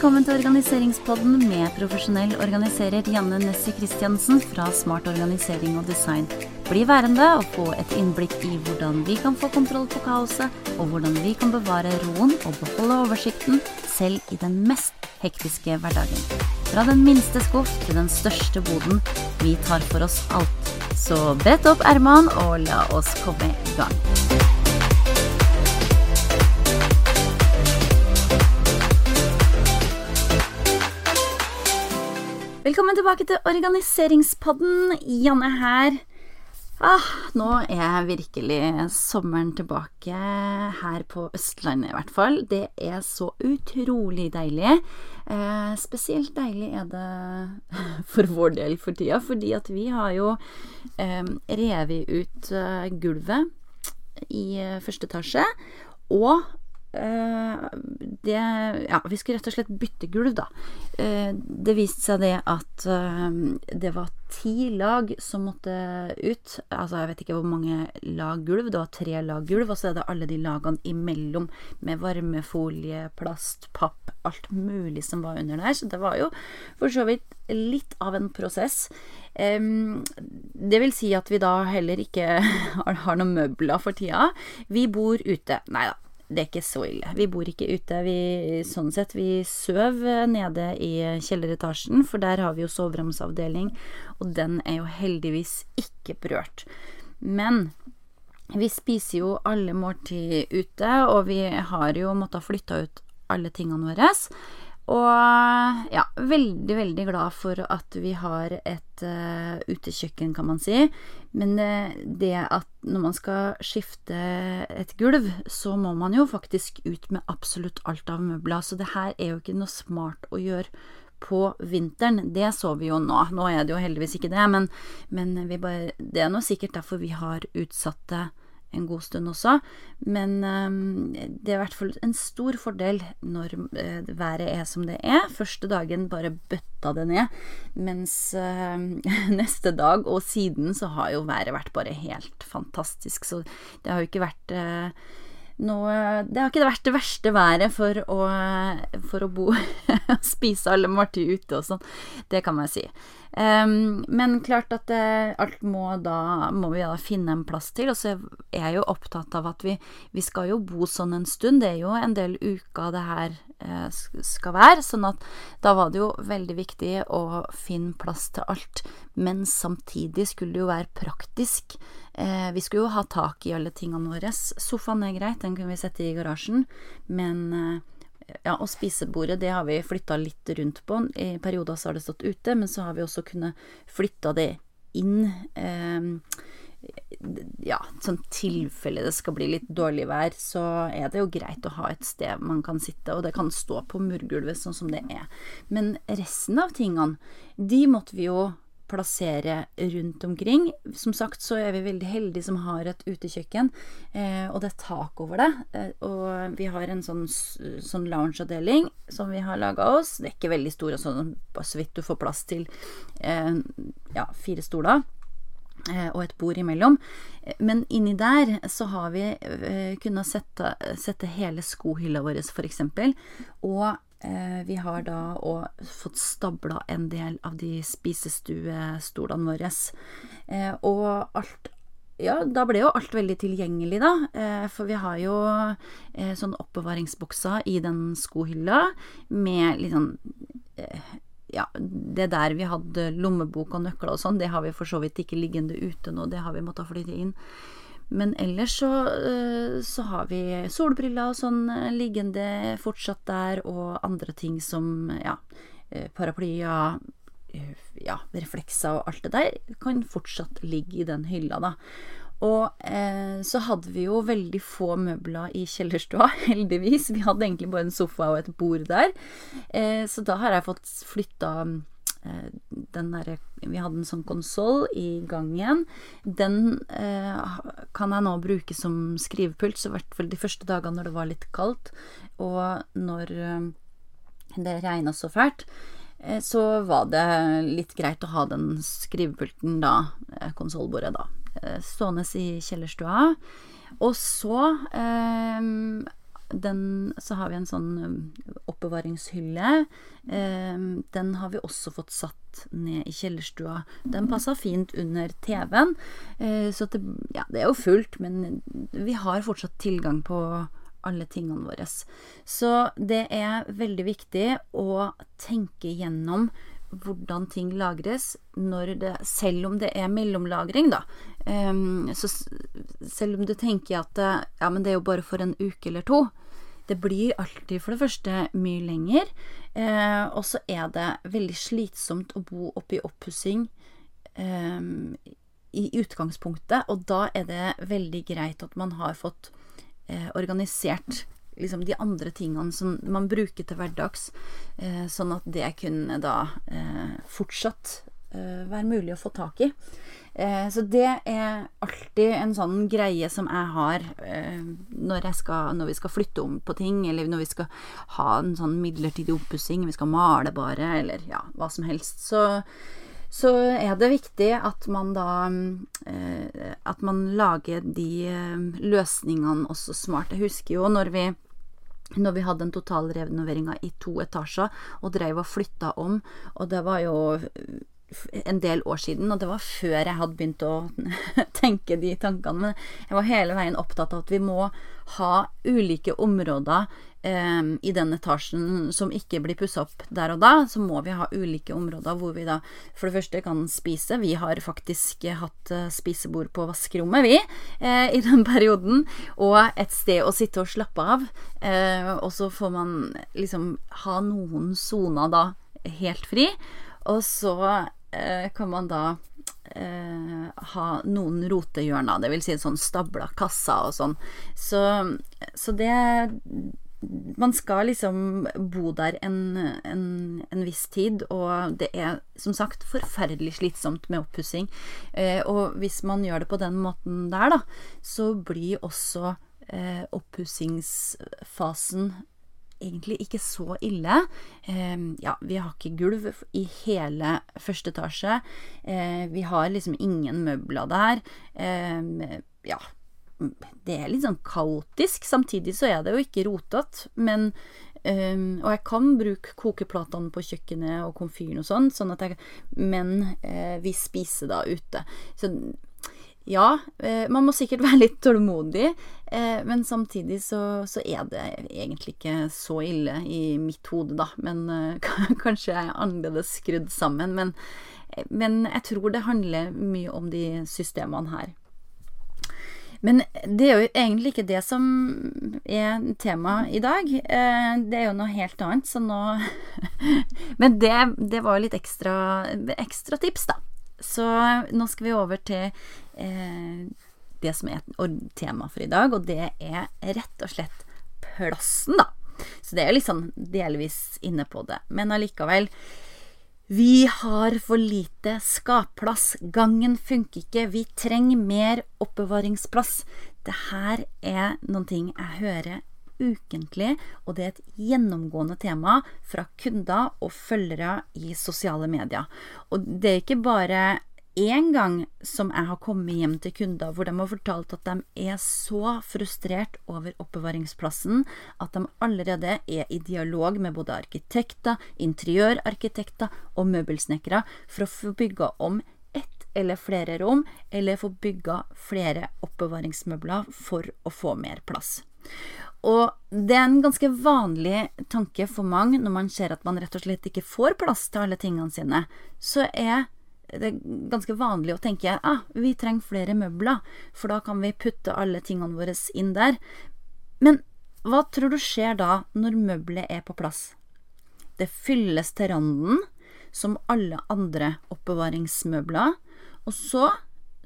Velkommen til organiseringspodden med profesjonell organiserer Janne Nessie Christiansen fra Smart organisering og design. Bli værende og få et innblikk i hvordan vi kan få kontroll på kaoset, og hvordan vi kan bevare roen og beholde oversikten selv i den mest hektiske hverdagen. Fra den minste skuff til den største boden. Vi tar for oss alt. Så brett opp ermene og la oss komme i gang. Velkommen tilbake til organiseringspodden. Janne her. Ah, nå er virkelig sommeren tilbake her på Østlandet, i hvert fall. Det er så utrolig deilig. Eh, spesielt deilig er det for vår del for tida, fordi at vi har jo eh, revet ut eh, gulvet i eh, første etasje. Og det Ja, vi skulle rett og slett bytte gulv, da. Uh, det viste seg det at uh, det var ti lag som måtte ut. Altså, jeg vet ikke hvor mange lag gulv. Det var tre lag gulv, og så er det alle de lagene imellom med varmefolie, plast, papp, alt mulig som var under der. Så det var jo for så vidt litt av en prosess. Det vil si at vi da heller ikke har noen møbler for tida. Vi bor ute. Nei da det er ikke så ille. Vi bor ikke ute. Vi, sånn sett, vi sover nede i kjelleretasjen, for der har vi jo soveromsavdeling, og den er jo heldigvis ikke berørt. Men vi spiser jo alle måltid ute, og vi har jo måttet flytte ut alle tingene våre. Og ja, veldig, veldig glad for at vi har et uh, utekjøkken, kan man si. Men uh, det at når man skal skifte et gulv, så må man jo faktisk ut med absolutt alt av møbler. Så det her er jo ikke noe smart å gjøre på vinteren. Det så vi jo nå. Nå er det jo heldigvis ikke det, men, men bare, det er nå sikkert derfor vi har utsatt det en god stund også. Men um, det er i hvert fall en stor fordel når uh, været er som det er. Første dagen bare bøtta det ned, mens uh, neste dag og siden så har jo været vært bare helt fantastisk. Så det har jo ikke vært uh, noe Det har ikke vært det verste været for å, for å bo og spise alle måltider ute og sånn. Det kan man si. Um, men klart at det, alt må da må vi da finne en plass til. Og så er jeg jo opptatt av at vi, vi skal jo bo sånn en stund. Det er jo en del uker det her eh, skal være. Sånn at da var det jo veldig viktig å finne plass til alt. Men samtidig skulle det jo være praktisk. Eh, vi skulle jo ha tak i alle tingene våre. Sofaen er greit, den kunne vi sette i garasjen. Men eh, ja, og spisebordet, det har vi flytta litt rundt på. I perioder så har det stått ute, men så har vi også kunnet flytta det inn. Eh, ja, sånn tilfelle det skal bli litt dårlig vær, så er det jo greit å ha et sted man kan sitte, og det kan stå på murgulvet sånn som det er. Men resten av tingene, de måtte vi jo plassere rundt omkring. Som sagt så er vi veldig heldige som har et utekjøkken, eh, og det er tak over det. Eh, og vi har en sånn, sånn loungeavdeling som vi har laga oss. Det er ikke veldig stor, sånn, så vidt du får plass til eh, ja, fire stoler. Eh, og et bord imellom. Men inni der så har vi eh, kunnet sette, sette hele skohylla vår, f.eks. Og Eh, vi har da òg fått stabla en del av de spisestuestolene våre. Eh, og alt ja, da ble jo alt veldig tilgjengelig, da. Eh, for vi har jo sånn oppbevaringsbokser i den skohylla med litt sånn ja, det der vi hadde lommebok og nøkler og sånn, det har vi for så vidt ikke liggende ute nå, det har vi måttet flytte inn. Men ellers så, eh, så, har vi solbriller og sånn eh, liggende fortsatt der, og andre ting som ja, eh, paraplyer, ja, reflekser og alt det der kan fortsatt ligge i den hylla, da. Og eh, så hadde vi jo veldig få møbler i kjellerstua, heldigvis. Vi hadde egentlig bare en sofa og et bord der. Eh, så da har jeg fått flytta Eh, den derre Vi hadde en sånn konsoll i gangen. Den eh, kan jeg nå bruke som skrivepult, så i hvert fall de første dagene når det var litt kaldt, og når eh, det regna så fælt. Eh, så var det litt greit å ha den skrivepulten da, konsollbordet, da, stående i kjellerstua. Og så eh, den, så har vi en sånn oppbevaringshylle. Den har vi også fått satt ned i kjellerstua. Den passa fint under TV-en. Så det, ja, det er jo fullt, men vi har fortsatt tilgang på alle tingene våre. Så det er veldig viktig å tenke gjennom hvordan ting lagres, det, selv om det er mellomlagring, da. Um, så selv om du tenker at ja, men det er jo bare for en uke eller to. Det blir alltid for det første mye lenger, eh, og så er det veldig slitsomt å bo oppe i oppussing eh, i utgangspunktet, og da er det veldig greit at man har fått eh, organisert liksom de andre tingene som man bruker til hverdags, eh, sånn at det kunne da eh, fortsatt eh, være mulig å få tak i. Eh, så det er alltid en sånn greie som jeg har eh, når, jeg skal, når, vi skal flytte om på ting, eller når vi skal ha en sånn midlertidig oppussing, vi skal male bare, eller ja, hva som helst. Så så er det viktig at man da eh, At man lager de eh, løsningene også smart. Jeg husker jo når vi når vi hadde en totalrenoveringa i to etasjer og dreiv og flytta om, og det var jo en del år siden, og det var før jeg hadde begynt å tenke de tankene. Men jeg var hele veien opptatt av at vi må ha ulike områder eh, i den etasjen som ikke blir pussa opp der og da. Så må vi ha ulike områder hvor vi da for det første kan spise. Vi har faktisk hatt eh, spisebord på vaskerommet, vi, eh, i den perioden. Og et sted å sitte og slappe av. Eh, og så får man liksom ha noen soner da helt fri. Og så kan man da eh, ha noen rotehjørner, vil si sånn stabla kasser og sånn. Så, så, det Man skal liksom bo der en, en, en, viss tid, og det er som sagt forferdelig slitsomt med oppussing. Eh, og hvis man gjør det på den måten der, da, så blir også eh, oppussingsfasen egentlig ikke så ille. Eh, ja, vi har ikke gulv i hele første etasje. Eh, vi har liksom ingen møbler der. Eh, ja, det er litt sånn kaotisk. Samtidig så er det jo ikke rotete, men Um, og jeg kan bruke kokeplatene på kjøkkenet og komfyren og sånn, sånn Men uh, vi spiser da ute. Så ja, eh, man må sikkert være litt tålmodig, eh, men samtidig så, så, er det egentlig ikke så ille i mitt hode, da. Men eh, kanskje jeg er annerledes skrudd sammen. Men, men jeg tror det handler mye om de systemene her. Men det er jo egentlig ikke det som er temaet i dag. Det er jo noe helt annet, så nå Men det, det var litt ekstra, ekstra tips, da. Så nå skal vi over til eh, det som er tema for i dag, og det er rett og slett plassen, da. Så det er litt sånn delvis inne på det. Men allikevel. Vi har for lite skapplass. Gangen funker ikke. Vi trenger mer oppbevaringsplass. Det her er noen ting jeg hører ukentlig, og det er et gjennomgående tema fra kunder og følgere i sosiale medier. Og det er ikke bare én gang som jeg har kommet hjem til kunder hvor de har fortalt at de er så frustrert over oppbevaringsplassen at de allerede er i dialog med både arkitekter, interiørarkitekter og møbelsnekkere for å få bygga om ett eller flere rom, eller få bygga flere oppbevaringsmøbler for å få mer plass. Og det er en ganske vanlig tanke for mange når man ser at man rett og slett ikke får plass til alle tingene sine. Så er det ganske vanlig å tenke ah, vi trenger flere møbler, for da kan vi putte alle tingene våre inn der. Men hva tror du skjer da når møbelet er på plass? Det fylles til randen, som alle andre oppbevaringsmøbler, og så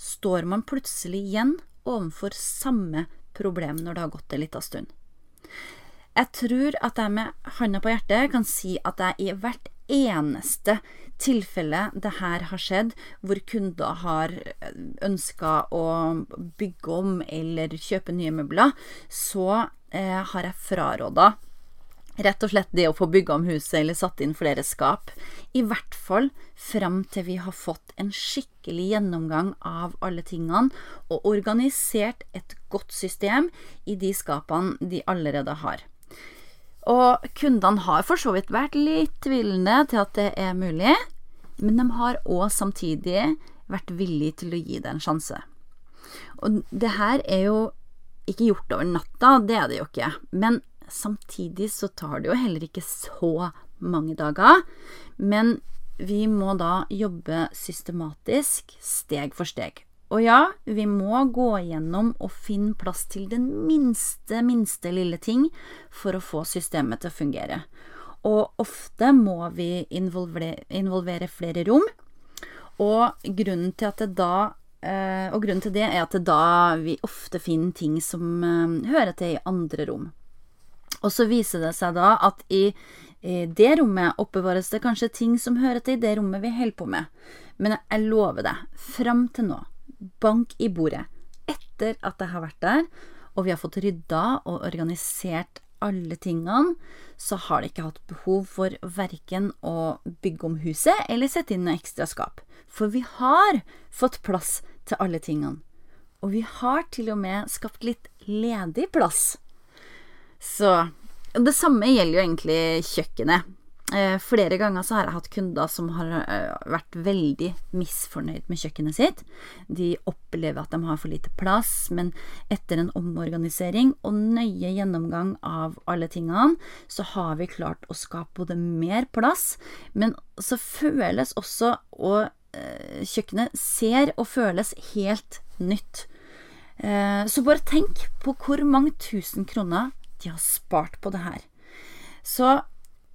står man plutselig igjen overfor samme problem når det har gått en liten stund. Jeg tror at jeg med handa på hjertet kan si at jeg i hvert eneste tilfelle det her har skjedd, hvor kunder har ønska å bygge om eller kjøpe nye møbler, så eh, har jeg fraråda Rett og slett det å få bygga om huset eller satt inn flere skap. I hvert fall fram til vi har fått en skikkelig gjennomgang av alle tingene og organisert et godt system i de skapene de allerede har. Og kundene har for så vidt vært litt tvilende til at det er mulig, men de har òg samtidig vært villige til å gi det en sjanse. Og det her er jo ikke gjort over natta, det er det jo ikke, men Samtidig så tar det jo heller ikke så mange dager. Men vi må da jobbe systematisk, steg for steg. Og ja, vi må gå igjennom og finne plass til den minste, minste lille ting for å få systemet til å fungere. Og ofte må vi involvere, involvere flere rom. Og grunnen til at det da eh, og grunnen til det er at det da vi ofte finner ting som eh, hører til i andre rom. Og så viser det seg da at i, i det rommet oppbevares det kanskje ting som hører til i det rommet vi holder på med. Men jeg lover deg, fram til nå, bank i bordet, etter at jeg har vært der, og vi har fått rydda og organisert alle tingene, så har de ikke hatt behov for verken å bygge om huset eller sette inn noe ekstra skap. For vi har fått plass til alle tingene. Og vi har til og med skapt litt ledig plass. Så det samme gjelder jo egentlig kjøkkenet. Eh, flere ganger så har jeg hatt kunder som har eh, vært veldig misfornøyd med kjøkkenet sitt. De opplever at de har for lite plass, men etter en omorganisering og nøye gjennomgang av alle tingene, så har vi klart å skape både mer plass, men så føles også og eh, kjøkkenet ser og føles helt nytt. Så bare tenk på hvor mange tusen kroner de har spart på det her. Så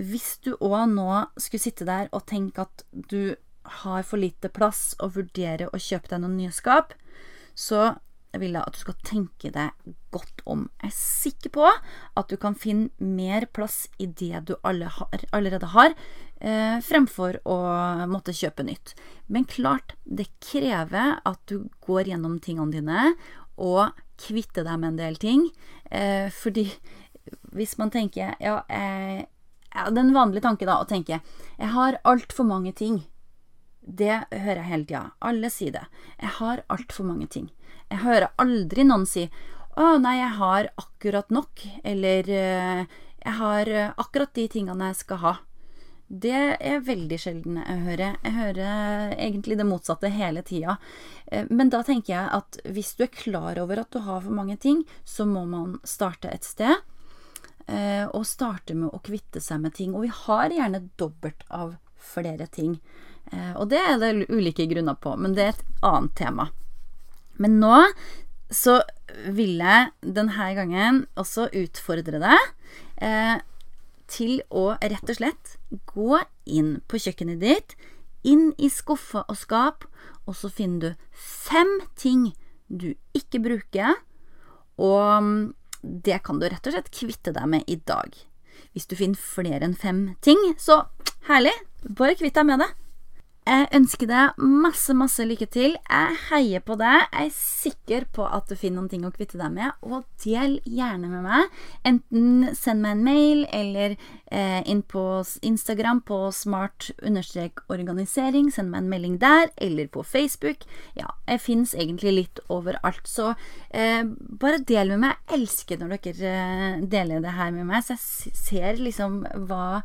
hvis du òg nå skulle sitte der og tenke at du har for lite plass og vurderer å kjøpe deg noen nye skap, så vil jeg at du skal tenke deg godt om. Jeg er sikker på at du kan finne mer plass i det du allerede har, eh, fremfor å måtte kjøpe nytt. Men klart, det krever at du går gjennom tingene dine og kvitte deg med en del ting. Eh, fordi hvis man tenker ja, eh, ja, Den vanlige tanke da, å tenke jeg har altfor mange ting. Det hører jeg hele tida. Alle sier det. Jeg har altfor mange ting. Jeg hører aldri noen si 'Å, nei, jeg har akkurat nok', eller eh, 'Jeg har akkurat de tingene jeg skal ha'. Det er veldig sjelden jeg hører. Jeg hører egentlig det motsatte hele tida. Eh, men da tenker jeg at hvis du er klar over at du har for mange ting, så må man starte et sted. Eh, og starte med å kvitte seg med ting. Og vi har gjerne dobbelt av flere ting. Eh, og det er det ulike grunner på, men det er et annet tema. Men nå så vil jeg denne gangen også utfordre deg til å rett og slett gå inn på kjøkkenet ditt, inn i skuffer og skap, og så finner du fem ting du ikke bruker, og mm, det kan du rett og slett kvitte deg med i dag. Hvis du finner flere enn fem ting, så herlig, bare kvitt deg med det. Jeg ønsker deg masse, masse lykke til. Jeg heier på deg. Jeg er sikker på at du finner noen ting å kvitte deg med, og del gjerne med meg. Enten send meg en mail eller eh, inn på Instagram på smart-organisering. Send meg en melding der, eller på Facebook. Ja, jeg fins egentlig litt overalt, så eh, bare del med meg. Jeg elsker når dere eh, deler det her med meg, så jeg ser liksom hva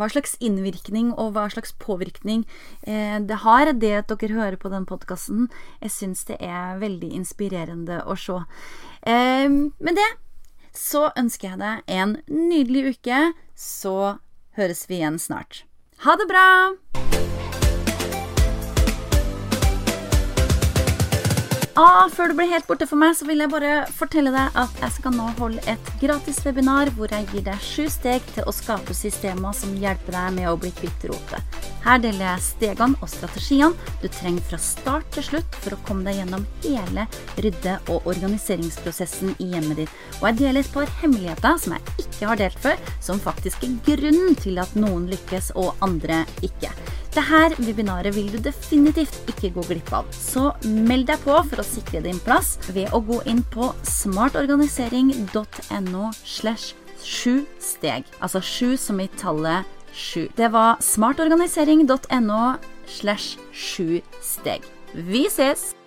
hva slags innvirkning og hva slags påvirkning eh, det har, det at dere hører på den podkasten. Jeg syns det er veldig inspirerende å se. Eh, med det så ønsker jeg deg en nydelig uke. Så høres vi igjen snart. Ha det bra! Ah, før du blir helt borte for meg, så vil jeg bare fortelle deg at jeg skal nå holde et gratis webinar hvor jeg gir deg sju steg til å skape systemer som hjelper deg med å bli kvitt rotet. Her deler jeg stegene og strategiene du trenger fra start til slutt for å komme deg gjennom hele rydde- og organiseringsprosessen i hjemmet ditt. Og jeg deler et par hemmeligheter som jeg ikke har delt før, som faktisk er grunnen til at noen lykkes og andre ikke. Dette webinaret vil du definitivt ikke gå glipp av, så meld deg på for å sikre din plass ved å gå inn på smartorganisering.no slash Sju steg. Altså sju som i tallet sju. Det var smartorganisering.no slash sju steg. Vi ses!